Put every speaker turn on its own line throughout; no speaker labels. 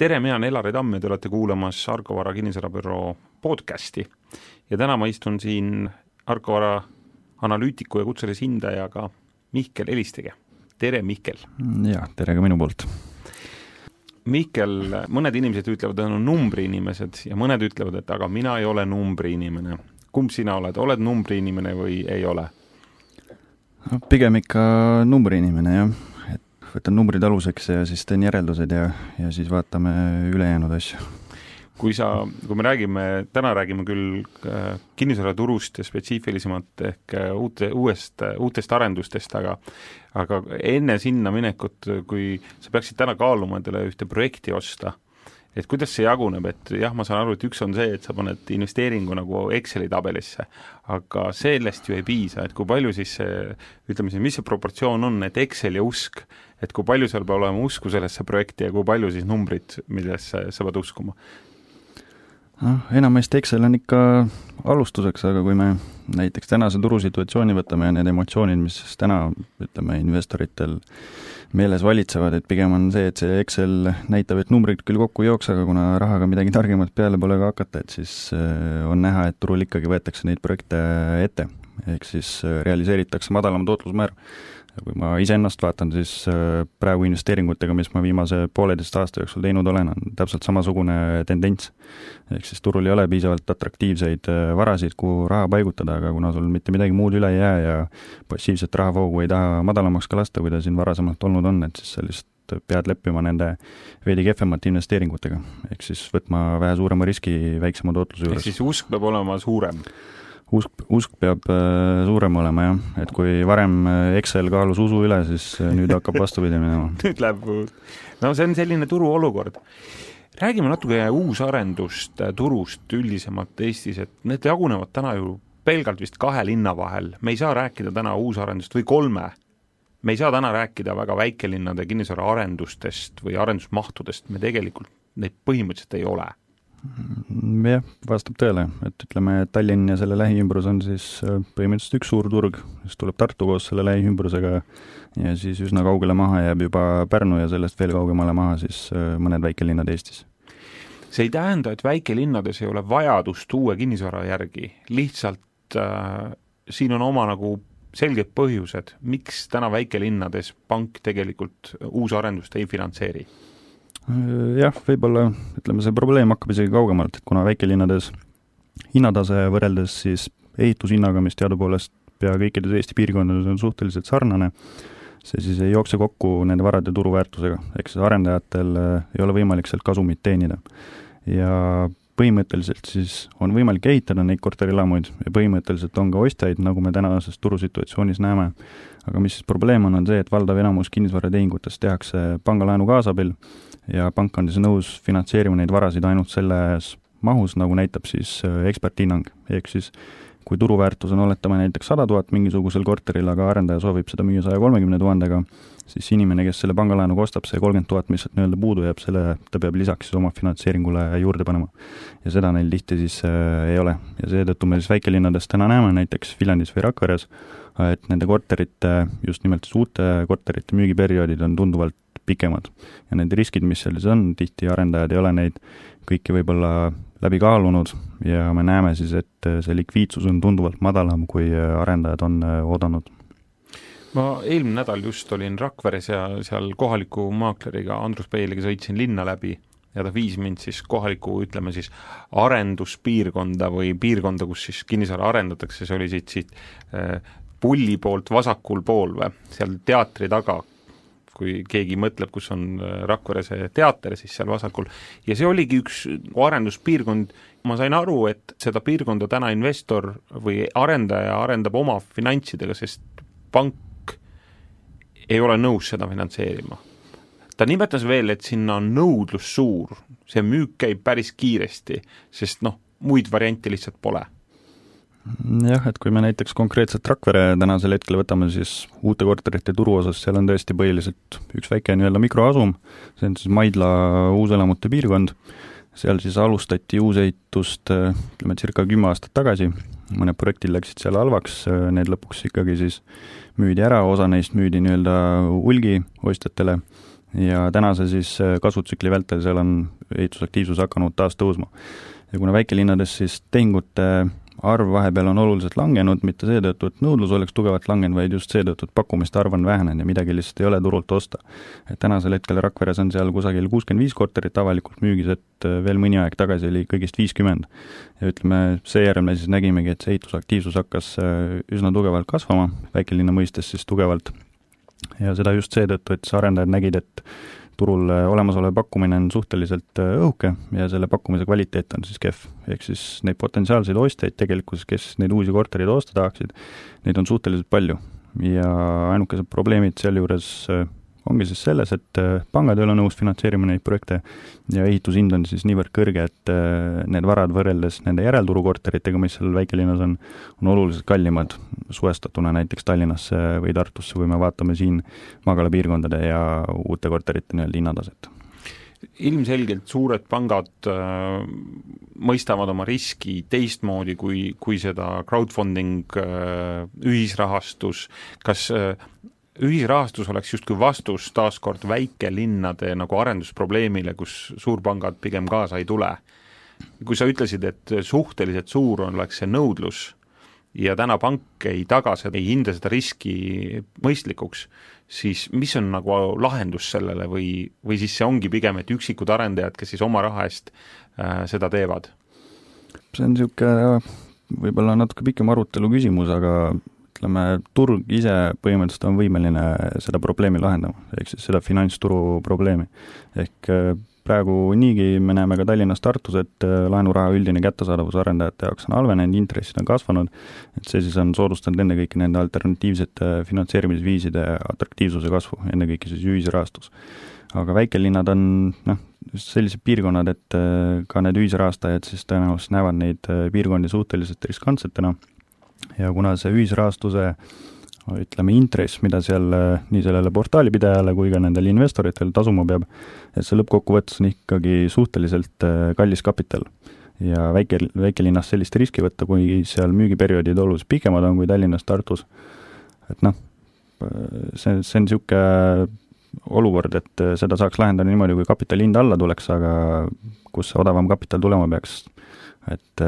tere, mina olen Elari Tamm ja te olete kuulamas Argo Vara kinnisvarabüroo podcasti. ja täna ma istun siin Argo Vara analüütiku ja kutselise hindajaga Mihkel Elistige. tere, Mihkel!
jaa, tere ka minu poolt!
Mihkel, mõned inimesed ütlevad, et nad on numbriinimesed ja mõned ütlevad, et aga mina ei ole numbriinimene. kumb sina oled, oled numbriinimene või ei ole?
pigem ikka numbriinimene, jah võtan numbrid aluseks ja siis teen järeldused ja, ja siis vaatame ülejäänud asju.
kui sa, kui me räägime, täna räägime küll äh, kinnisvaraturust ja spetsiifilisemalt ehk äh, uute, uuest, uutest arendustest, aga aga enne sinna minekut, kui sa peaksid täna kaaluma endale ühte projekti osta, et kuidas see jaguneb, et jah, ma saan aru, et üks on see, et sa paned investeeringu nagu Exceli tabelisse, aga sellest ju ei piisa, et kui palju siis see, ütleme siis, mis see proportsioon on, et Excel ja usk, et kui palju seal peab olema usku sellesse projekti ja kui palju siis numbrid, millesse sa pead uskuma?
Noh, enamasti Excel on ikka alustuseks, aga kui me näiteks tänase turusituatsiooni võtame ja need emotsioonid, mis täna ütleme, investoritel meeles valitsevad, et pigem on see, et see Excel näitab, et numbrid küll kokku ei jookse, aga kuna rahaga midagi targemat peale pole ka hakata, et siis äh, on näha, et turul ikkagi võetakse neid projekte ette. ehk siis äh, realiseeritakse madalam tootlusmäär kui ma iseennast vaatan, siis äh, praegu investeeringutega, mis ma viimase pooleteist aasta jooksul teinud olen, on täpselt samasugune tendents. ehk siis turul ei ole piisavalt atraktiivseid äh, varasid, kuhu raha paigutada, aga kuna sul mitte midagi muud üle ei jää ja passiivset rahavoogu ei taha madalamaks ka lasta, kui ta siin varasemalt olnud on, et siis sa lihtsalt pead leppima nende veidi kehvemate investeeringutega. ehk siis võtma vähe suurema riski väiksema tootluse juures.
ehk siis usk peab olema suurem
usk, usk peab äh, suurem olema jah, et kui varem äh, Excel kaalus usu üle, siis äh, nüüd hakkab vastupidi minema.
Nüüd läheb, no see on selline turuolukord. räägime natuke uusarendust turust üldisemalt Eestis, et need jagunevad täna ju pelgalt vist kahe linna vahel, me ei saa rääkida täna uusarendust või kolme, me ei saa täna rääkida väga väikelinnade kinnisvaraarendustest või arendusmahtudest, me tegelikult neid põhimõtteliselt ei ole
jah, vastab tõele, et ütleme, Tallinn ja selle lähiümbrus on siis äh, põhimõtteliselt üks suur turg, siis tuleb Tartu koos selle lähiümbrusega ja siis üsna kaugele maha jääb juba Pärnu ja sellest veel kaugemale maha siis äh, mõned väikelinnad Eestis.
see ei tähenda, et väikelinnades ei ole vajadust uue kinnisvara järgi, lihtsalt äh, siin on oma nagu selged põhjused, miks täna väikelinnades pank tegelikult uusarendust ei finantseeri
jah, võib-olla ütleme, see probleem hakkab isegi kaugemalt, et kuna väikelinnades hinnatase võrreldes siis ehitushinnaga, mis teadupoolest pea kõikides Eesti piirkondades on suhteliselt sarnane, see siis ei jookse kokku nende varade turuväärtusega, ehk siis arendajatel äh, ei ole võimalik sealt kasumit teenida. ja põhimõtteliselt siis on võimalik ehitada neid korterelamuid ja põhimõtteliselt on ka ostjaid, nagu me tänases turusituatsioonis näeme, aga mis probleem on, on see, et valdav enamus kinnisvaratehingutest tehakse pangalaenu kaasabil ja pank on siis nõus finantseerima neid varasid ainult selles mahus, nagu näitab siis äh, eksperthinnang, ehk siis kui turuväärtus on, oletame näiteks sada tuhat mingisugusel korteril, aga arendaja soovib seda müüa saja kolmekümne tuhandega, siis inimene, kes selle pangalaenuga ostab, see kolmkümmend tuhat, mis sealt nii-öelda puudu jääb, selle ta peab lisaks siis oma finantseeringule juurde panema. ja seda neil tihti siis äh, ei ole ja seetõttu me siis väikelinnades täna näeme näiteks Viljandis või Rakveres, et nende korterite, just nimelt siis uute korterite müügiperioodid on tunduvalt pikemad. ja need riskid, mis seal siis on, tihti arendajad ei ole neid kõiki võib-olla läbi kaalunud ja me näeme siis, et see likviidsus on tunduvalt madalam, kui arendajad on oodanud
ma eelmine nädal just olin Rakveres ja seal kohaliku maakleriga Andrus Peiliga sõitsin linna läbi ja ta viis mind siis kohalikku, ütleme siis arenduspiirkonda või piirkonda, kus siis kinnisvara arendatakse, see oli siit, siit äh, pulli poolt vasakul pool või, seal teatri taga. Kui keegi mõtleb, kus on äh, Rakvere see teater, siis seal vasakul, ja see oligi üks arenduspiirkond, ma sain aru, et seda piirkonda täna investor või arendaja arendab oma finantsidega, sest pank ei ole nõus seda finantseerima. ta nimetas veel, et sinna on nõudlus suur, see müük käib päris kiiresti, sest noh, muid variante lihtsalt pole.
Jah, et kui me näiteks konkreetselt Rakvere tänasel hetkel võtame, siis uute korterite turu osas, seal on tõesti põhiliselt üks väike nii-öelda mikroasum, see on siis Maidla uuselamute piirkond, seal siis alustati uusehitust ütleme, circa kümme aastat tagasi, mõned projektid läksid seal halvaks, need lõpuks ikkagi siis müüdi ära, osa neist müüdi nii-öelda hulgi ostjatele ja tänase siis kasutsükli vältel seal on ehitusaktiivsus hakanud taas tõusma. ja kuna väikelinnades siis tehingute arv vahepeal on oluliselt langenud, mitte seetõttu, et nõudlus oleks tugevalt langenud, vaid just seetõttu, et pakkumiste arv on vähenenud ja midagi lihtsalt ei ole turult osta. et tänasel hetkel Rakveres on seal kusagil kuuskümmend viis korterit avalikult müügis, et äh, veel mõni aeg tagasi oli kõigist viiskümmend. ja ütleme, seejärel me siis nägimegi, et see ehitusaktiivsus hakkas äh, üsna tugevalt kasvama, väikelinna mõistes siis tugevalt, ja seda just seetõttu, et siis arendajad nägid, et turul olemasolev pakkumine on suhteliselt äh, õhuke ja selle pakkumise kvaliteet on siis kehv. ehk siis neid potentsiaalseid ostjaid tegelikkuses, kes neid uusi korterid osta tahaksid, neid on suhteliselt palju. ja ainukesed probleemid sealjuures äh, ongi siis selles, et äh, pangad ei ole nõus finantseerima neid projekte ja ehitushind on siis niivõrd kõrge, et äh, need varad võrreldes nende järelturukorteritega, mis seal väikelinnas on, on oluliselt kallimad. Suhestatuna näiteks Tallinnasse või Tartusse, kui me vaatame siin maakalapiirkondade ja uute korterite nii-öelda hinnataset.
Ilmselgelt suured pangad äh, mõistavad oma riski teistmoodi kui, kui seda crowdfunding äh,, ühisrahastus, kas äh, ühisrahastus oleks justkui vastus taaskord väikelinnade nagu arendusprobleemile, kus suurpangad pigem kaasa ei tule. kui sa ütlesid, et suhteliselt suur oleks see nõudlus ja täna pank ei taga seda, ei hinda seda riski mõistlikuks, siis mis on nagu lahendus sellele või, või siis see ongi pigem, et üksikud arendajad, kes siis oma raha eest äh, seda teevad?
see on niisugune võib-olla natuke pikem arutelu küsimus, aga ütleme, turg ise põhimõtteliselt on võimeline seda probleemi lahendama, ehk siis seda finantsturu probleemi. ehk äh, praegu niigi me näeme ka Tallinnas, Tartus, et äh, laenuraha üldine kättesaadavus arendajate jaoks on halvenenud, intressid on kasvanud, et see siis on soodustanud ennekõike nende alternatiivsete finantseerimisviiside atraktiivsuse kasvu, ennekõike siis ühisrahastus. aga väikelinnad on noh, just sellised piirkonnad, et äh, ka need ühisrahastajad siis tõenäoliselt näevad neid piirkondi suhteliselt riskantsetena ja kuna see ühisrahastuse ütleme, intress, mida seal nii sellele portaalipidajale kui ka nendele investoritele tasuma peab, et see lõppkokkuvõttes on ikkagi suhteliselt äh, kallis kapital. ja väike, väikelinnas sellist riski võtta, kui seal müügiperioodid oluliselt pikemad on kui Tallinnas, Tartus, et noh, see, see on niisugune olukord, et seda saaks lahendada niimoodi, kui kapitali hind alla tuleks, aga kus see odavam kapital tulema peaks, et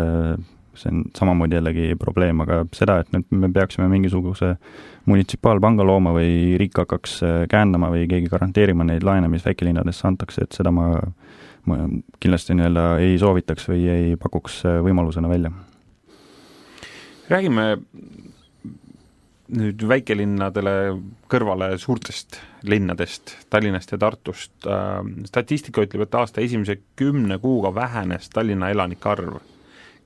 see on samamoodi jällegi probleem, aga seda, et nüüd me peaksime mingisuguse munitsipaalpanga looma või riik hakkaks äh, käendama või keegi garanteerima neid laene, mis väikelinnadesse antakse, et seda ma, ma kindlasti nii-öelda ei soovitaks või ei pakuks äh, võimalusena välja.
räägime nüüd väikelinnadele kõrvale suurtest linnadest, Tallinnast ja Tartust. Äh, statistika ütleb, et aasta esimese kümne kuuga vähenes Tallinna elanike arv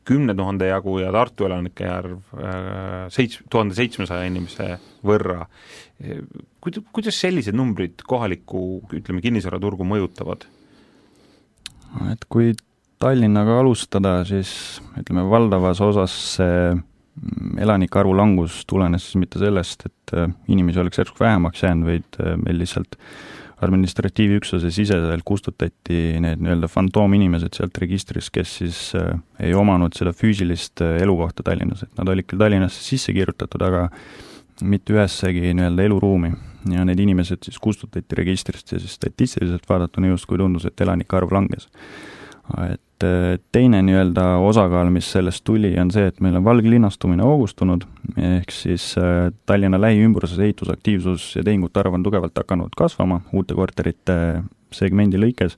kümne tuhande jagu ja Tartu elanike arv äh, seits-, tuhande seitsmesaja inimese võrra. Kuid-, kuidas sellised numbrid kohalikku, ütleme, kinnisvaraturgu mõjutavad?
et kui Tallinnaga alustada, siis ütleme, valdavas osas see elanike arvu langus tulenes mitte sellest, et äh, inimesi oleks järsku vähemaks jäänud, vaid äh, meil lihtsalt administratiivüksuse siseselt kustutati need nii-öelda fantoominimesed sealt registrist, kes siis äh, ei omanud seda füüsilist äh, elukohta Tallinnas, et nad olid küll Tallinnasse sisse kirjutatud, aga mitte ühessegi nii-öelda eluruumi. ja need inimesed siis kustutati registrist ja siis statistiliselt vaadatuna justkui tundus, et elanike arv langes. et et äh, teine nii-öelda osakaal, mis sellest tuli, on see, et meil on valglinnastumine hoogustunud, ehk siis äh, Tallinna lähiümbruses ehitusaktiivsus ja tehingute arv on tugevalt hakanud kasvama uute korterite segmendi lõikes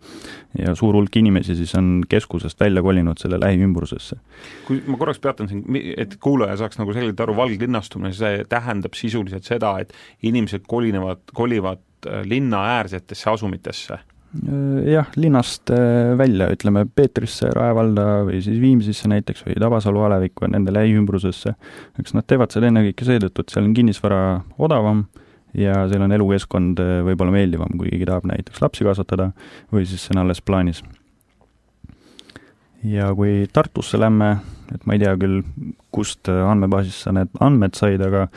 ja suur hulk inimesi siis on keskusest välja kolinud selle lähiümbrusesse.
kui ma korraks peatan siin, et kuulaja saaks nagu selgelt aru, valglinnastumine, see tähendab sisuliselt seda, et inimesed kolinevad, kolivad äh, linnaäärsetesse asumitesse
Äh, jah, linnast äh, välja, ütleme Peetrisse, Rae valda või siis Viimsisse näiteks või Tabasalu alevikku ja nende lähiümbrusesse. eks nad teevad seda ennekõike seetõttu, et seal on kinnisvara odavam ja seal on elukeskkond äh, võib-olla meeldivam, kui keegi tahab näiteks lapsi kasvatada või siis see on alles plaanis. ja kui Tartusse lähme, et ma ei tea küll, kust andmebaasist sa need andmed said, aga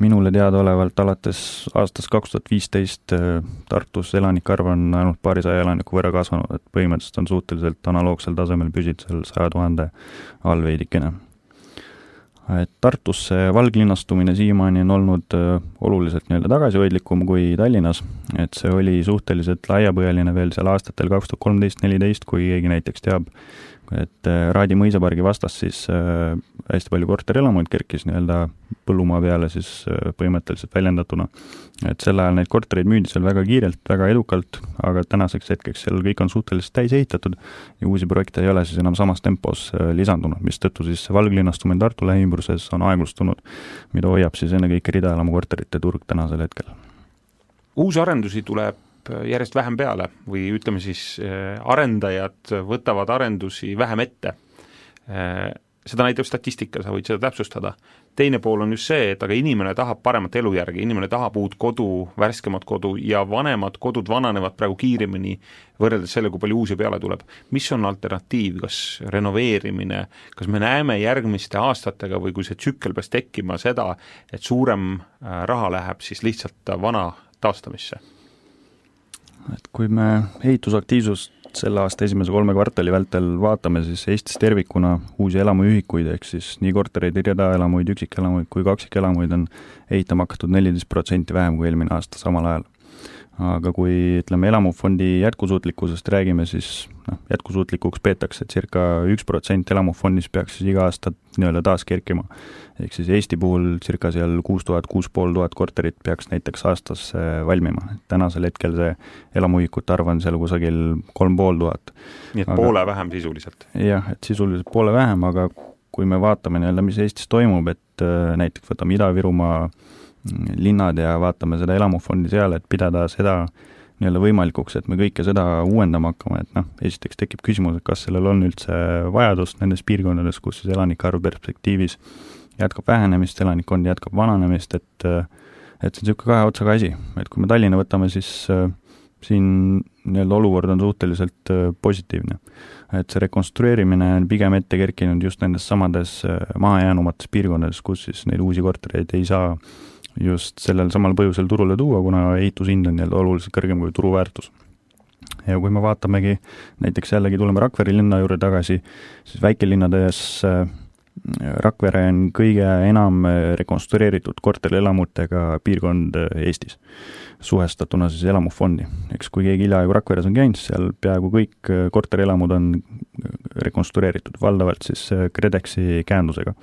minule teadaolevalt alates aastast kaks tuhat viisteist äh, Tartus elanike arv on ainult paarisaja elaniku võrra kasvanud, et põhimõtteliselt on suhteliselt analoogsel tasemel püsinud seal saja tuhande all veidikene. et Tartus see valglinnastumine siiamaani on olnud äh, oluliselt nii-öelda tagasihoidlikum kui Tallinnas, et see oli suhteliselt laiapõhjaline veel seal aastatel kaks tuhat kolmteist, neliteist, kui keegi näiteks teab, et äh, Raadi mõisapargi vastas siis äh, hästi palju korterelamuid kerkis nii-öelda põllumaa peale siis äh, põhimõtteliselt väljendatuna. et sel ajal neid kortereid müüdi seal väga kiirelt, väga edukalt, aga tänaseks hetkeks seal kõik on suhteliselt täis ehitatud ja uusi projekte ei ole siis enam samas tempos lisandunud, mistõttu siis valglinnastumine Tartu lähiümbruses on aeglustunud, mida hoiab siis ennekõike ridaelamukorterite turg tänasel hetkel.
uusarendusi tuleb Äh, järjest vähem peale või ütleme siis, äh, arendajad võtavad arendusi vähem ette. Äh, seda näitab statistika, sa võid seda täpsustada. teine pool on just see, et aga inimene tahab paremat elujärge, inimene tahab uut kodu, värskemat kodu ja vanemad kodud vananevad praegu kiiremini võrreldes selle, kui palju uusi peale tuleb. mis on alternatiiv, kas renoveerimine, kas me näeme järgmiste aastatega või kui see tsükkel peaks tekkima seda, et suurem raha läheb siis lihtsalt vana taastamisse?
Et kui me ehitusaktiivsust selle aasta esimese kolme kvartali vältel vaatame, siis Eestis tervikuna uusi elamuühikuid, ehk siis nii kortereid, ridaelamuid, üksikelamuid kui kaksikelamuid on ehitama hakatud neliteist protsenti vähem kui eelmine aasta samal ajal aga kui ütleme, elamufondi jätkusuutlikkusest räägime, siis noh, jätkusuutlikuks peetakse, et circa üks protsent elamufondist peaks siis iga aasta nii-öelda taas kerkima. ehk siis Eesti puhul circa seal kuus tuhat, kuus pool tuhat korterit peaks näiteks aastas valmima, tänasel hetkel see elamuühikute arv on seal kusagil kolm pool tuhat.
nii et aga, poole vähem sisuliselt?
jah, et sisuliselt poole vähem, aga kui me vaatame nii-öelda, mis Eestis toimub, et äh, näiteks võtame Ida-Virumaa äh, linnad ja vaatame seda elamufondi seal, et pidada seda nii-öelda võimalikuks, et me kõike seda uuendama hakkame, et noh, esiteks tekib küsimus, et kas sellel on üldse vajadust nendes piirkondades, kus siis elanike arv perspektiivis jätkab vähenemist, elanikkond jätkab vananemist, et et see on niisugune kahe otsaga asi, et kui me Tallinna võtame, siis äh, siin nii-öelda olukord on suhteliselt positiivne. et see rekonstrueerimine on pigem ette kerkinud just nendes samades mahajäänumates piirkondades, kus siis neid uusi kortereid ei saa just sellel samal põhjusel turule tuua, kuna ehitushind on nii-öelda oluliselt kõrgem kui turuväärtus. ja kui me vaatamegi, näiteks jällegi tuleme Rakvere linna juurde tagasi, siis väikelinnades äh, Rakvere on kõige enam rekonstrueeritud korterelamutega piirkond Eestis, suhestatuna siis elamufondi. eks kui keegi hiljaaegu Rakveres on käinud, seal peaaegu kõik korterelamud on rekonstrueeritud, valdavalt siis KredExi käendusega.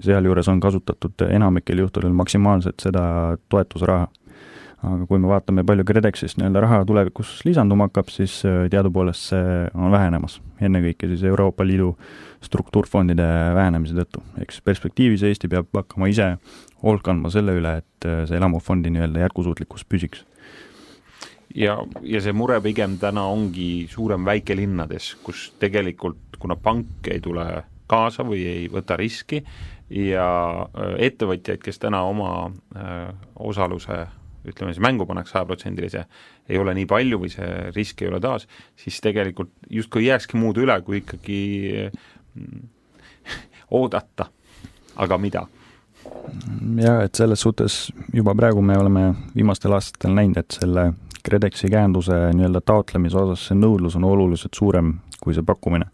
sealjuures on kasutatud enamikel juhtudel maksimaalselt seda toetusraha aga kui me vaatame, palju KredExist nii-öelda raha tulevikus lisanduma hakkab, siis teadupoolest see on vähenemas, ennekõike siis Euroopa Liidu struktuurfondide vähenemise tõttu. eks perspektiivis Eesti peab hakkama ise hoolt kandma selle üle, et äh, see elamufondi nii-öelda jätkusuutlikkus püsiks.
ja, ja see mure pigem täna ongi suurem väikelinnades, kus tegelikult, kuna pank ei tule kaasa või ei võta riski ja äh, ettevõtjaid, kes täna oma äh, osaluse ütleme siis mängu pannakse sajaprotsendilise, ei ole nii palju või see risk ei ole taas, siis tegelikult justkui ei jääkski muud üle, kui ikkagi oodata, aga mida?
jaa, et selles suhtes juba praegu me oleme viimastel aastatel näinud, et selle KredExi käenduse nii-öelda taotlemise osas see nõudlus on oluliselt suurem kui see pakkumine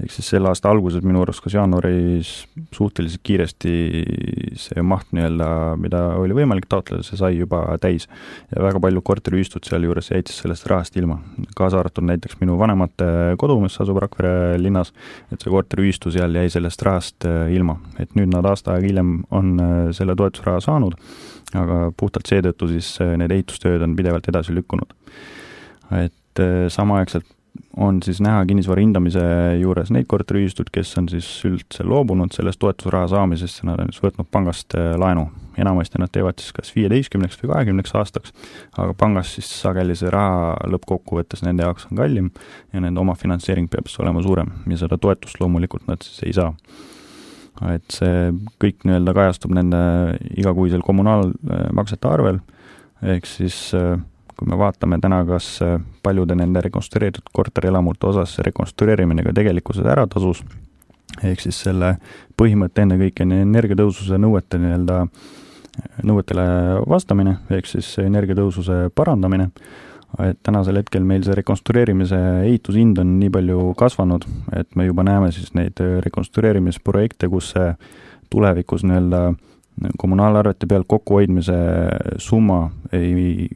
ehk siis selle aasta alguses, minu arust kas jaanuaris suhteliselt kiiresti see maht nii-öelda, mida oli võimalik taotleda, see sai juba täis. ja väga paljud korteriühistud sealjuures jäid siis sellest rahast ilma, kaasa arvatud näiteks minu vanemate kodu, mis asub Rakvere linnas, et see korteriühistu seal jäi sellest rahast äh, ilma. et nüüd nad aasta aega hiljem on äh, selle toetusraha saanud, aga puhtalt seetõttu siis äh, need ehitustööd on pidevalt edasi lükkunud. et samaaegselt on siis näha kinnisvara hindamise juures neid korteriühistuid, kes on siis üldse loobunud sellest toetusraha saamisest ja nad on siis võtnud pangast äh, laenu. enamasti nad teevad siis kas viieteistkümneks või kahekümneks aastaks, aga pangast siis sageli see raha lõppkokkuvõttes nende jaoks on kallim ja nende omafinantseering peab siis olema suurem ja seda toetust loomulikult nad siis ei saa et see kõik nii-öelda kajastub nende igakuisel kommunaalmaksete arvel, ehk siis äh, kui me vaatame täna, kas äh, paljude nende rekonstrueeritud korterelamute osas see rekonstrueerimine ka tegelikkuses ära tasus, ehk siis selle põhimõte ennekõike on energiatõhususe nõuete nii-öelda, nõuetele vastamine, ehk siis energiatõhususe parandamine, et tänasel hetkel meil see rekonstrueerimise ehitushind on nii palju kasvanud, et me juba näeme siis neid rekonstrueerimisprojekte, kus see tulevikus nii-öelda kommunaalarvete pealt kokkuhoidmise summa ei,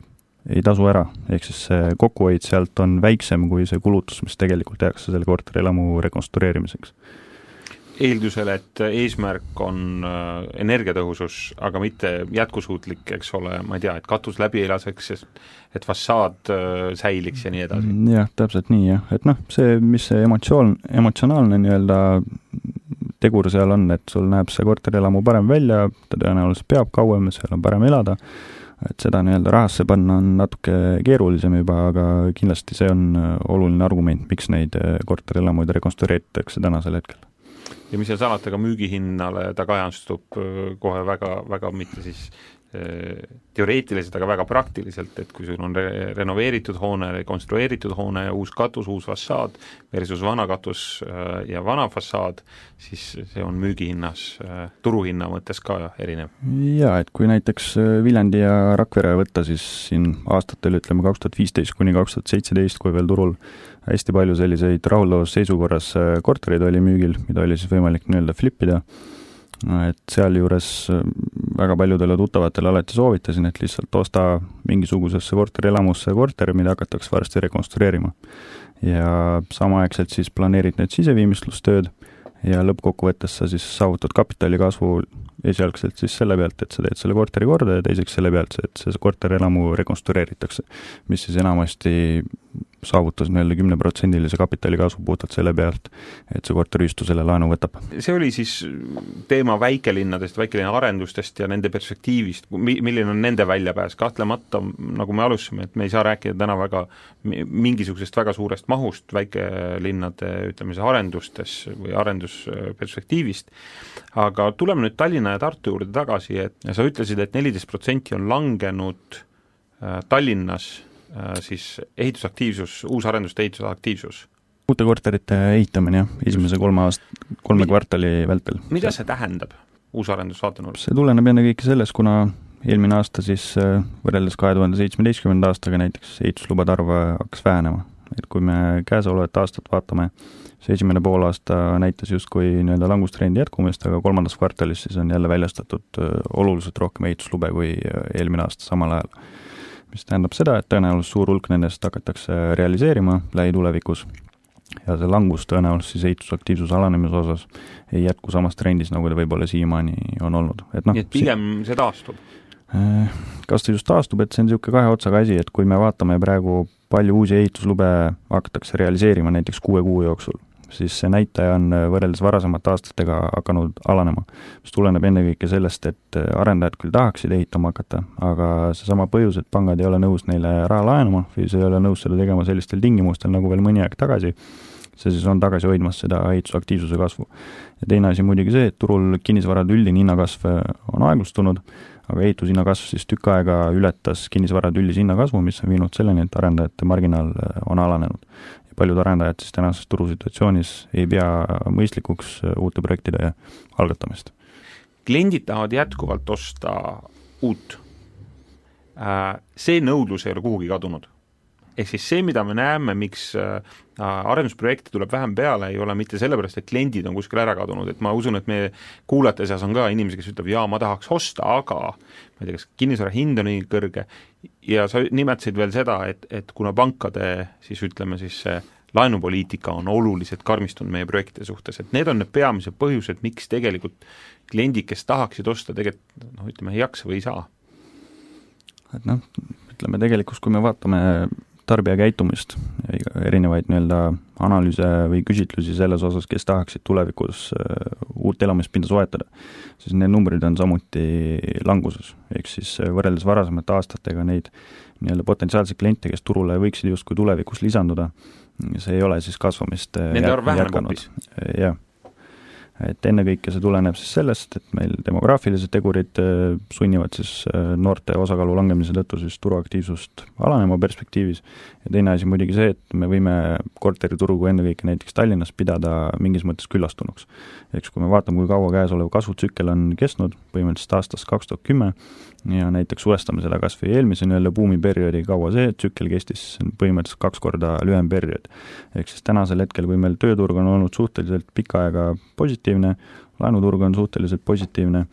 ei tasu ära, ehk siis see kokkuhoid sealt on väiksem kui see kulutus, mis tegelikult tehakse selle korterelamu rekonstrueerimiseks.
Eeldusel, et eesmärk on äh, energiatõhusus, aga mitte jätkusuutlik, eks ole, ma ei tea, et katus läbi ei laseks, et fassaad äh, säiliks ja nii edasi.
Mm, jah, täpselt nii jah, et noh, see, mis see emotsioon, emotsionaalne nii-öelda tegur seal on, et sul näeb see korterelamu parem välja, ta tõenäoliselt peab kauem, seal on parem elada, et seda nii-öelda rahasse panna on natuke keerulisem juba, aga kindlasti see on äh, oluline argument, miks neid korterelamuid rekonstrueeritakse tänasel hetkel.
Ja mis seal salata, ka müügihinnale ta kajastub äh, kohe väga, väga mitte siis äh, teoreetiliselt, aga väga praktiliselt, et kui sul on re-, renoveeritud hoone, rekonstrueeritud hoone, uus katus, uus fassaad versus vana katus äh, ja vana fassaad, siis see on müügihinnas, turuhinna mõttes ka erinev.
jaa, et kui näiteks Viljandi ja Rakvere võtta, siis siin aastatel ütleme kaks tuhat viisteist kuni kaks tuhat seitseteist, kui veel turul hästi palju selliseid rahuldavas seisukorras äh, kortereid oli müügil, mida oli siis võimalik nii-öelda flip ida, et sealjuures äh, väga paljudele tuttavatele alati soovitasin, et lihtsalt osta mingisugusesse korterelamusse korter, mida hakatakse varsti rekonstrueerima. ja samaaegselt siis planeerid need siseviimistlustööd ja lõppkokkuvõttes sa siis saavutad kapitali kasvu esialgselt siis selle pealt, et sa teed selle korteri korda ja teiseks selle pealt, et see korterelamu rekonstrueeritakse, mis siis enamasti saavutas nii-öelda kümneprotsendilise kapitali kasvu puhtalt selle pealt, et see korteriühistu selle laenu võtab.
see oli siis teema väikelinnadest, väikelinna arendustest ja nende perspektiivist, mi-, milline on nende väljapääs, kahtlemata nagu me alustasime, et me ei saa rääkida täna väga mingisugusest väga suurest mahust väikelinnade ütleme siis arendustes või arendusperspektiivist, aga tuleme nüüd Tallinna ja Tartu juurde tagasi, et sa ütlesid et, et neliteist protsenti on langenud äh, Tallinnas siis ehitusaktiivsus, uusarenduste ehitusaktiivsus?
uute korterite ehitamine jah, esimese kolme aast-, kolme Mi kvartali vältel.
mida see tähendab uusarendus vaatenurgast?
see tuleneb ennekõike sellest, kuna eelmine aasta siis äh, võrreldes kahe tuhande seitsmeteistkümnenda aastaga näiteks ehituslubade arv äh, hakkas vähenema. et kui me käesolevat aastat vaatame, see esimene poolaasta näitas justkui nii-öelda langustrendi jätkumist, aga kolmandas kvartalis siis on jälle väljastatud oluliselt rohkem ehituslube kui eelmine aasta samal ajal mis tähendab seda, et tõenäoliselt suur hulk nendest hakatakse realiseerima lähitulevikus. Ja see langus tõenäoliselt siis ehitusaktiivsuse alanemise osas ei jätku samas trendis, nagu ta võib-olla siiamaani on olnud,
et noh nii et pigem see, see taastub?
Äh, kas ta just taastub, et see on niisugune kahe otsaga asi, et kui me vaatame praegu, palju uusi ehituslube hakatakse realiseerima näiteks kuue kuu jooksul, siis see näitaja on äh, võrreldes varasemate aastatega hakanud alanema, mis tuleneb ennekõike sellest, et äh, arendajad küll tahaksid ehitama hakata, aga seesama põhjus, et pangad ei ole nõus neile raha laenama või ei ole nõus seda tegema sellistel tingimustel, nagu veel mõni aeg tagasi, see siis on tagasi hoidmas seda ehitusaktiivsuse kasvu. ja teine asi muidugi see, et turul kinnisvarade üldine hinnakasv äh, on aeglustunud, aga ehitushinna kasv siis tükk aega ületas kinnisvarade üldise hinnakasvu, mis on viinud selleni, et arendajate marginaal on alanenud paljud arendajad siis tänases turusituatsioonis ei pea mõistlikuks äh, uute projektide algatamist.
kliendid tahavad jätkuvalt osta uut. Äh, see nõudlus ei ole kuhugi kadunud ehk siis see, mida me näeme, miks äh, arendusprojekte tuleb vähem peale, ei ole mitte sellepärast, et kliendid on kuskile ära kadunud, et ma usun, et meie kuulajate seas on ka inimesi, kes ütlevad, jaa, ma tahaks osta, aga ma ei tea, kas kinnisvara hind on nii kõrge ja sa nimetasid veel seda, et, et kuna pankade siis ütleme siis see laenupoliitika on oluliselt karmistunud meie projektide suhtes, et need on need peamised põhjused, miks tegelikult kliendid, kes tahaksid osta, tegelikult noh, ütleme, ei jaksa või ei saa.
et noh, ütleme tegelikult, kui me vaatame tarbija käitumist, erinevaid nii-öelda analüüse või küsitlusi selles osas, kes tahaksid tulevikus äh, uut elamispinda soetada, siis need numbrid on samuti languses. ehk siis äh, võrreldes varasemate aastatega neid nii-öelda potentsiaalseid kliente, kes turule võiksid justkui tulevikus lisanduda, see ei ole siis kasvamist
äh, Nende arv väheneb hoopis?
jah et ennekõike see tuleneb siis sellest, et meil demograafilised tegurid äh, sunnivad siis äh, noorte osakaalu langemise tõttu siis turuaktiivsust alanema perspektiivis ja teine asi muidugi see, et me võime korteriturgu ennekõike näiteks Tallinnas pidada mingis mõttes küllastunuks. eks kui me vaatame, kui kaua käesolev kasvutsükkel on kestnud, põhimõtteliselt aastast kaks tuhat kümme, ja näiteks suvestame seda kas või eelmise nii-öelda buumiperioodi, kaua see tsükkel kestis, see on põhimõtteliselt kaks korda lühem periood. ehk siis tänasel hetkel, kui meil tööturg on olnud suhteliselt pikka aega positiivne, laenuturg on suhteliselt positiivne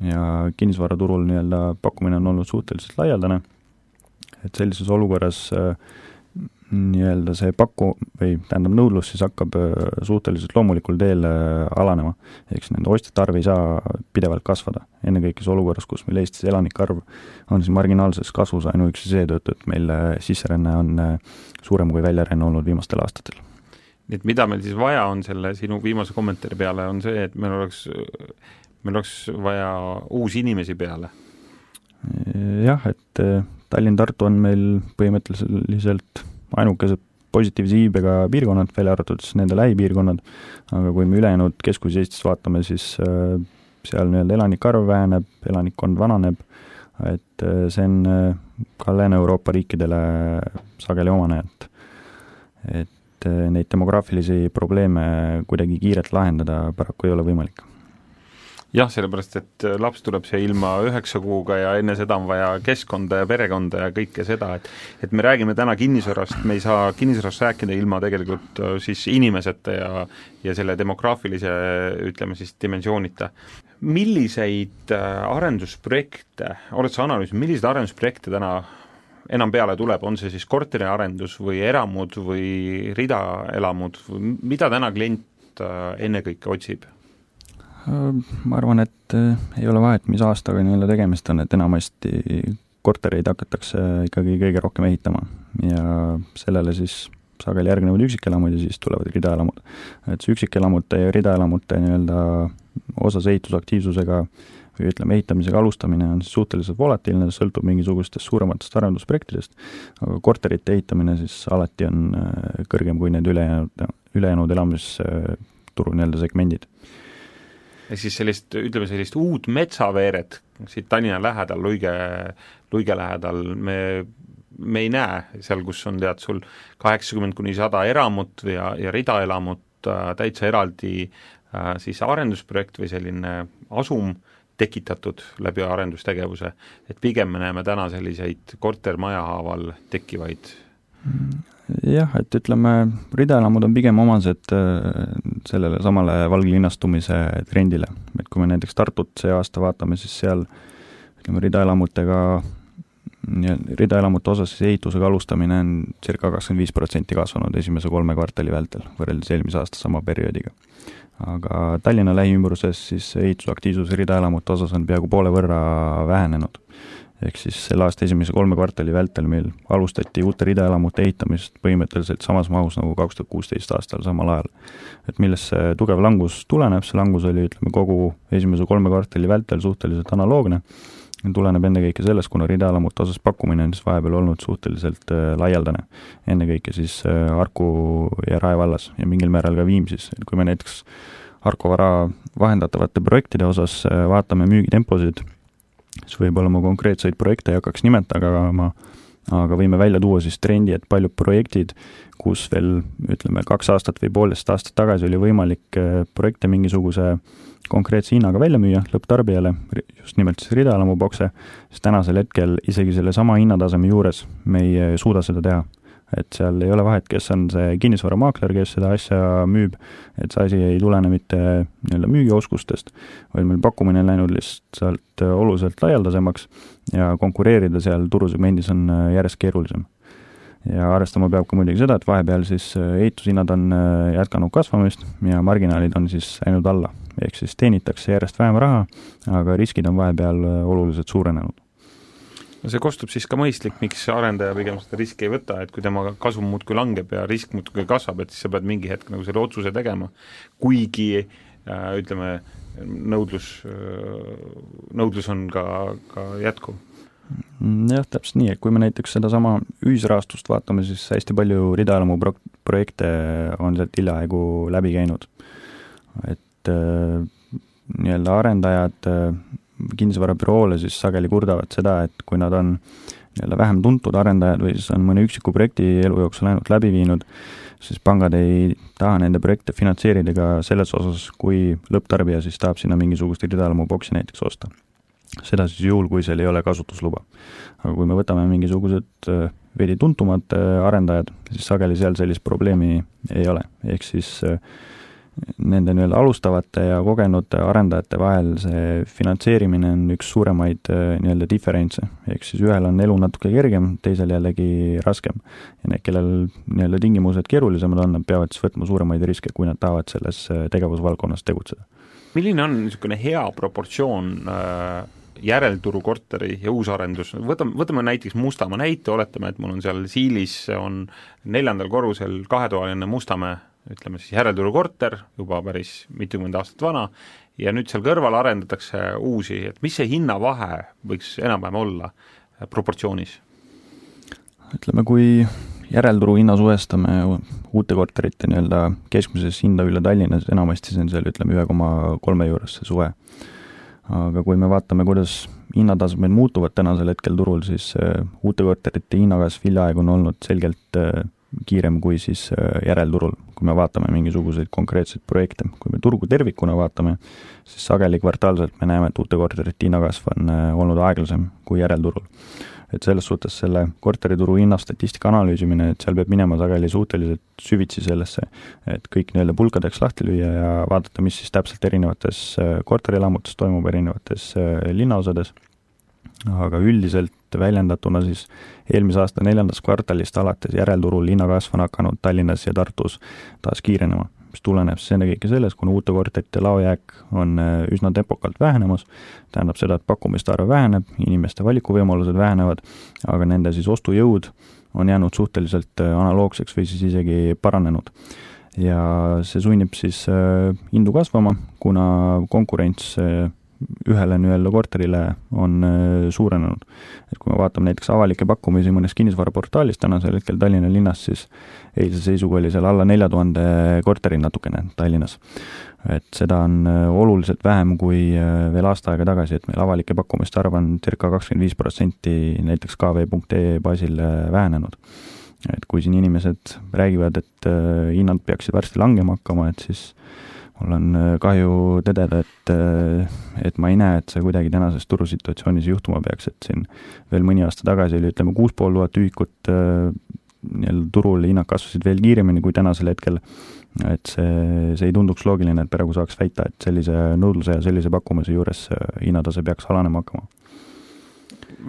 ja kinnisvaraturul nii-öelda pakkumine on olnud suhteliselt laialdane, et sellises olukorras äh, nii-öelda see paku või tähendab, nõudlus siis hakkab äh, suhteliselt loomulikul teel äh, alanema. ehk siis nende ostjate arv ei saa pidevalt kasvada. ennekõike siis olukorras, kus meil Eestis elanike arv on siis marginaalses kasvus ainuüksi seetõttu, et meil sisseränne on suurem kui väljaränne olnud viimastel aastatel.
Nii et mida meil siis vaja on selle sinu viimase kommentaari peale, on see, et meil oleks, meil oleks vaja uusi inimesi peale?
jah, et Tallinn-Tartu on meil põhimõtteliselt ainukesed positiivse iibega piirkonnad, välja arvatud siis nende lähipiirkonnad, aga kui me ülejäänud Keskus-Eestis vaatame, siis äh, seal nii-öelda elanike arv väheneb, elanikkond vananeb, et äh, see on ka Lääne-Euroopa riikidele sageli omane, et et neid demograafilisi probleeme kuidagi kiirelt lahendada paraku ei ole võimalik
jah, sellepärast et äh, laps tuleb siia ilma üheksa kuuga ja enne seda on vaja keskkonda ja perekonda ja kõike seda, et et me räägime täna kinnisvarast, me ei saa kinnisvarast rääkida ilma tegelikult äh, siis inimeseta ja ja selle demograafilise ütleme siis dimensioonita. milliseid arendusprojekte, oled sa analüüsinud, milliseid arendusprojekte täna enam peale tuleb, on see siis korteriarendus või eramud või ridaelamud, mida täna klient ennekõike otsib?
ma arvan, et äh, ei ole vahet, mis aastaga nii-öelda tegemist on, et enamasti kortereid hakatakse ikkagi kõige rohkem ehitama ja sellele siis sageli järgnevad üksikelamud ja siis tulevad ridaelamud. et see üksikelamute ja ridaelamute nii-öelda osas ehitusaktiivsusega või ütleme, ehitamisega alustamine on siis suhteliselt volatiilne, sõltub mingisugustest suurematest arendusprojektidest, aga korterite ehitamine siis alati on äh, kõrgem kui need ülejäänud, ülejäänud elamisturu nii-öelda segmendid.
Ehk siis sellist, ütleme sellist uut metsaveeret siit Tallinna lähedal, Luige, Luige lähedal me me ei näe seal, kus on tead sul kaheksakümmend kuni sada eramut ja, ja ridaelamut äh, täitsa eraldi äh, siis arendusprojekt või selline asum tekitatud läbi arendustegevuse, et pigem me näeme täna selliseid kortermaja haaval tekkivaid
jah, et ütleme, ridaelamud on pigem omased äh, sellele samale valglinnastumise trendile, et kui me näiteks Tartut see aasta vaatame, siis seal ütleme, ridaelamutega, ridaelamute osas siis ehitusega alustamine on circa kakskümmend viis protsenti kasvanud esimese kolme kvartali vältel, võrreldes eelmise aasta sama perioodiga. aga Tallinna lähiümbruses siis ehitusaktiivsus ridaelamute osas on peaaegu poole võrra vähenenud ehk siis selle aasta esimese kolme kvartali vältel meil alustati uute ridaelamute ehitamist põhimõtteliselt samas mahus nagu kaks tuhat kuusteist aastal samal ajal. et millest see tugev langus tuleneb, see langus oli, ütleme, kogu esimese kolme kvartali vältel suhteliselt analoogne, tuleneb ennekõike sellest, kuna ridaelamute osas pakkumine on siis vahepeal olnud suhteliselt äh, laialdane. ennekõike siis äh, Harku ja Rae vallas ja mingil määral ka Viimsis, et kui me näiteks Harku vara vahendatavate projektide osas äh, vaatame müügitemposid, siis võib-olla ma konkreetseid projekte ei hakkaks nimetama, aga võime välja tuua siis trendi, et paljud projektid, kus veel ütleme, kaks aastat või poolteist aastat tagasi oli võimalik eh, projekte mingisuguse konkreetse hinnaga välja müüa lõpptarbijale, just nimelt siis ridaelamubokse, siis tänasel hetkel isegi sellesama hinnataseme juures me ei eh, suuda seda teha et seal ei ole vahet, kes on see kinnisvaramaakler, kes seda asja müüb, et see asi ei tulene mitte nii-öelda müügioskustest, vaid meil pakkumine on läinud lihtsalt oluliselt laialdasemaks ja konkureerida seal turusegmendis on järjest keerulisem. ja arvestama peab ka muidugi seda, et vahepeal siis ehitushinnad on jätkanud kasvamist ja marginaalid on siis läinud alla. ehk siis teenitakse järjest vähem raha, aga riskid on vahepeal oluliselt suurenenud
no see kostub siis ka mõistlik, miks arendaja pigem seda riski ei võta, et kui tema kasum muudkui langeb ja risk muudkui kasvab, et siis sa pead mingi hetk nagu selle otsuse tegema, kuigi äh, ütleme, nõudlus, äh, nõudlus on ka, ka jätkuv
mm, jah, täpselt nii, et kui me näiteks sedasama ühisrahastust vaatame, siis hästi palju ridaelamu pro-, projekte on sealt hiljaaegu läbi käinud. et äh, nii-öelda arendajad äh, kinnisvarabüroole siis sageli kurdavad seda, et kui nad on nii-öelda vähem tuntud arendajad või siis on mõne üksiku projekti elu jooksul ainult läbi viinud, siis pangad ei taha nende projekte finantseerida ka selles osas, kui lõpptarbija siis tahab sinna mingisugust ridaelamu boksi näiteks osta. seda siis juhul, kui seal ei ole kasutusluba. aga kui me võtame mingisugused äh, veidi tuntumad äh, arendajad, siis sageli seal sellist probleemi ei ole, ehk siis äh, nende nii-öelda alustavate ja kogenud arendajate vahel see finantseerimine on üks suuremaid äh, nii-öelda diferentse, ehk siis ühel on elu natuke kergem, teisel jällegi raskem. ja need, kellel nii-öelda tingimused keerulisemad on, nad peavad siis võtma suuremaid riske, kui nad tahavad selles äh, tegevusvaldkonnas tegutseda.
milline on niisugune hea proportsioon äh, järelturu korteri ja uusarendus, võtame, võtame näiteks Mustamäe näite, oletame, et mul on seal Siilis, on neljandal korrusel kahetoaline Mustamäe ütleme siis järelturu korter, juba päris mitukümmend aastat vana, ja nüüd seal kõrval arendatakse uusi, et mis see hinnavahe võiks enam-vähem olla äh, proportsioonis?
ütleme, kui järelturu hinna suhestame uute korterite nii-öelda keskmises hinda üle Tallinnas, enamasti see on seal ütleme ühe koma kolme juures see suve. aga kui me vaatame, kuidas hinnatasemed muutuvad tänasel hetkel turul, siis äh, uute korterite hinnakasv hiljaaegu on olnud selgelt äh, kiirem kui siis äh, järelturul, kui me vaatame mingisuguseid konkreetseid projekte. kui me turgu tervikuna vaatame, siis sageli kvartaalselt me näeme, et uute korterite hinnakasv on äh, olnud aeglasem kui järelturul. et selles suhtes selle korterituru hinnastatistika analüüsimine, et seal peab minema sageli suhteliselt süvitsi sellesse, et kõik nii-öelda pulkadeks lahti lüüa ja vaadata, mis siis täpselt erinevates äh, korterelamutes toimub, erinevates linnaosades aga üldiselt väljendatuna siis eelmise aasta neljandast kvartalist alates järelturul hinnakasv on hakanud Tallinnas ja Tartus taas kiirenema, mis tuleneb siis ennekõike sellest, kuna uute korterite laojääk on äh, üsna tempokalt vähenemas, tähendab seda, et pakkumiste arv väheneb, inimeste valikuvõimalused vähenevad, aga nende siis ostujõud on jäänud suhteliselt äh, analoogseks või siis isegi paranenud. Ja see sunnib siis äh, hindu kasvama, kuna konkurents ühele nii-öelda korterile on äh, suurenenud. et kui me vaatame näiteks avalikke pakkumisi mõnes kinnisvaraportaalis tänasel hetkel Tallinna linnas, siis eilse seisuga oli seal alla nelja tuhande korteri natukene Tallinnas. et seda on äh, oluliselt vähem kui äh, veel aasta aega tagasi, et meil avalike pakkumiste arv on circa kakskümmend viis protsenti näiteks kv.ee baasil vähenenud et kui siin inimesed räägivad, et hinnad peaksid varsti langema hakkama, et siis mul on äh, kahju tõdeda, et, äh, et ma ei näe, et see kuidagi tänases turusituatsioonis juhtuma peaks, et siin veel mõni aasta tagasi oli, ütleme, kuus pool tuhat ühikut äh, nii-öelda turul, hinnad kasvasid veel kiiremini kui tänasel hetkel, et see, see ei tunduks loogiline, et praegu saaks väita, et sellise nõudluse ja sellise pakkumise juures hinnatase peaks alanema hakkama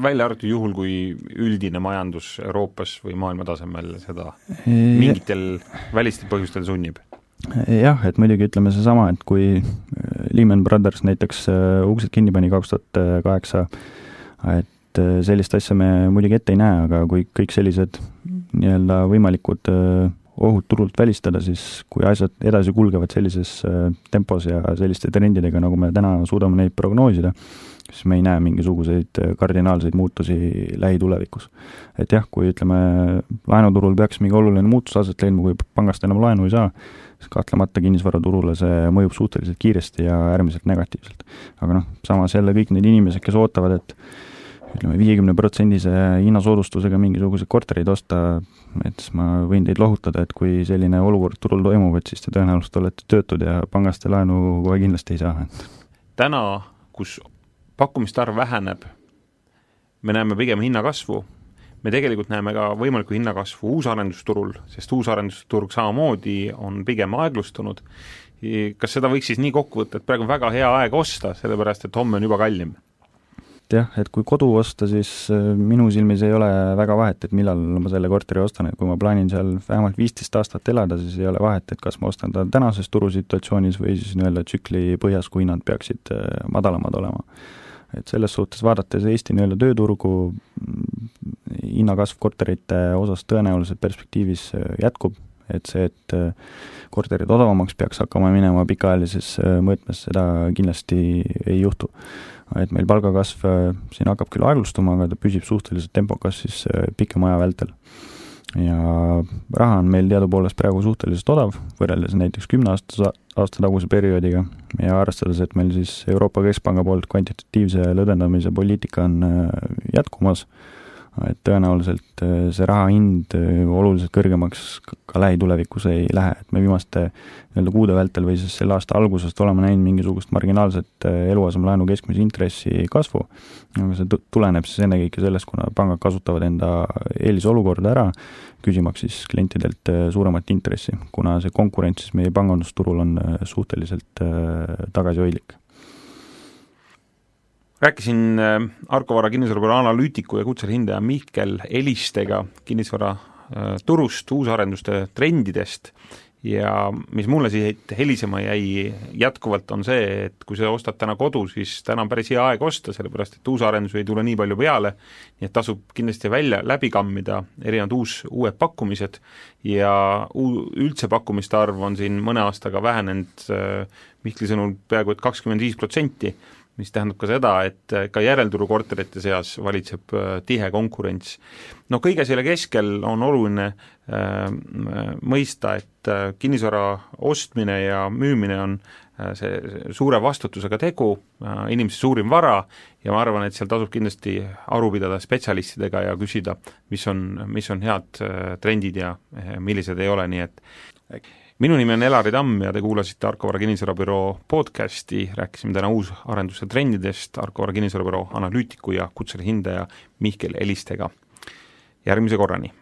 välja arvatud juhul, kui üldine majandus Euroopas või maailma tasemel seda mingitel välistel põhjustel sunnib?
Jah, et muidugi ütleme seesama, et kui äh, Lehman Brothers näiteks äh, uksed kinni pani kaks tuhat kaheksa, et äh, sellist asja me muidugi ette ei näe, aga kui kõik sellised nii-öelda võimalikud ohud turult välistada, siis kui asjad edasi kulgevad sellises tempos ja selliste trendidega, nagu me täna suudame neid prognoosida, siis me ei näe mingisuguseid kardinaalseid muutusi lähitulevikus. et jah, kui ütleme, laenuturul peaks mingi oluline muutus aset leidma, kui pangast enam laenu ei saa, siis kahtlemata kinnisvaraturule see mõjub suhteliselt kiiresti ja äärmiselt negatiivselt. aga noh, samas jälle kõik need inimesed, kes ootavad, et ütleme, viiekümne protsendise hinnasoodustusega mingisuguseid kortereid osta, et siis ma võin teid lohutada, et kui selline olukord turul toimub, et siis te tõenäoliselt olete töötud ja pangast te laenu kohe kindlasti ei saa,
täna, kus pakkumiste arv väheneb, me näeme pigem hinnakasvu me tegelikult näeme ka võimalikku hinnakasvu uusarendusturul, sest uusarendusturg samamoodi on pigem aeglustunud. kas seda võiks siis nii kokku võtta, et praegu on väga hea aeg osta, sellepärast et homme on juba kallim?
jah, et kui kodu osta, siis äh, minu silmis ei ole väga vahet, et millal ma selle korteri ostan, et kui ma plaanin seal vähemalt viisteist aastat elada, siis ei ole vahet, et kas ma ostan ta tänases turusituatsioonis või siis nii-öelda tsükli põhjas, kui hinnad peaksid äh, madalamad olema et selles suhtes vaadates Eesti nii-öelda tööturgu, hinnakasv korterite osas tõenäoliselt perspektiivis äh, jätkub, et see, et äh, korterid odavamaks peaks hakkama minema pikaajalises äh, mõõtmes, seda kindlasti ei juhtu. et meil palgakasv siin hakkab küll aeglustuma, aga ta püsib suhteliselt tempokas siis pikema aja vältel ja raha on meil teadupoolest praegu suhteliselt odav, võrreldes näiteks kümne aasta, aasta taguse perioodiga. Ja arvestades, et meil siis Euroopa Keskpanga poolt kvantitatiivse lõdvendamise poliitika on äh, jätkumas, et tõenäoliselt äh, see raha hind äh, oluliselt kõrgemaks ka lähitulevikus ei lähe, et me viimaste nii-öelda kuude vältel või siis selle aasta algusest oleme näinud mingisugust marginaalset äh, eluasemelaenu keskmise intressi kasvu, aga see tuleneb siis ennekõike sellest, kuna pangad kasutavad enda eelisolukorda ära, küsimaks siis klientidelt suuremat intressi, kuna see konkurents siis meie pangandusturul on suhteliselt tagasihoidlik
rääkisin äh, Arko Vara kinnisvarabüroo analüütiku ja kutseline hindaja Mihkel Elistega kinnisvara äh, uusarenduste trendidest. Ja mis mulle siit helisema jäi jätkuvalt, on see, et kui sa ostad täna kodu, siis täna on päris hea aeg osta, sellepärast et uusarendusi ei tule nii palju peale, nii et tasub kindlasti välja, läbi kammida erinevad uus, uued pakkumised. Ja uu-, üldse pakkumiste arv on siin mõne aastaga vähenenud äh, Mihkli sõnul peaaegu et kakskümmend viis protsenti mis tähendab ka seda, et äh, ka järelturu korterite seas valitseb äh, tihe konkurents. no kõige selle keskel on oluline äh, mõista, et kinnisvara ostmine ja müümine on see suure vastutusega tegu inimese suurim vara ja ma arvan, et seal tasub kindlasti aru pidada spetsialistidega ja küsida, mis on, mis on head trendid ja millised ei ole, nii et minu nimi on Elari Tamm ja te kuulasite Arko Vara kinnisvarabüroo podcasti, rääkisime täna uusarenduste trendidest Arko Vara kinnisvarabüroo analüütiku ja kutseline hindaja Mihkel Elistega. järgmise korrani!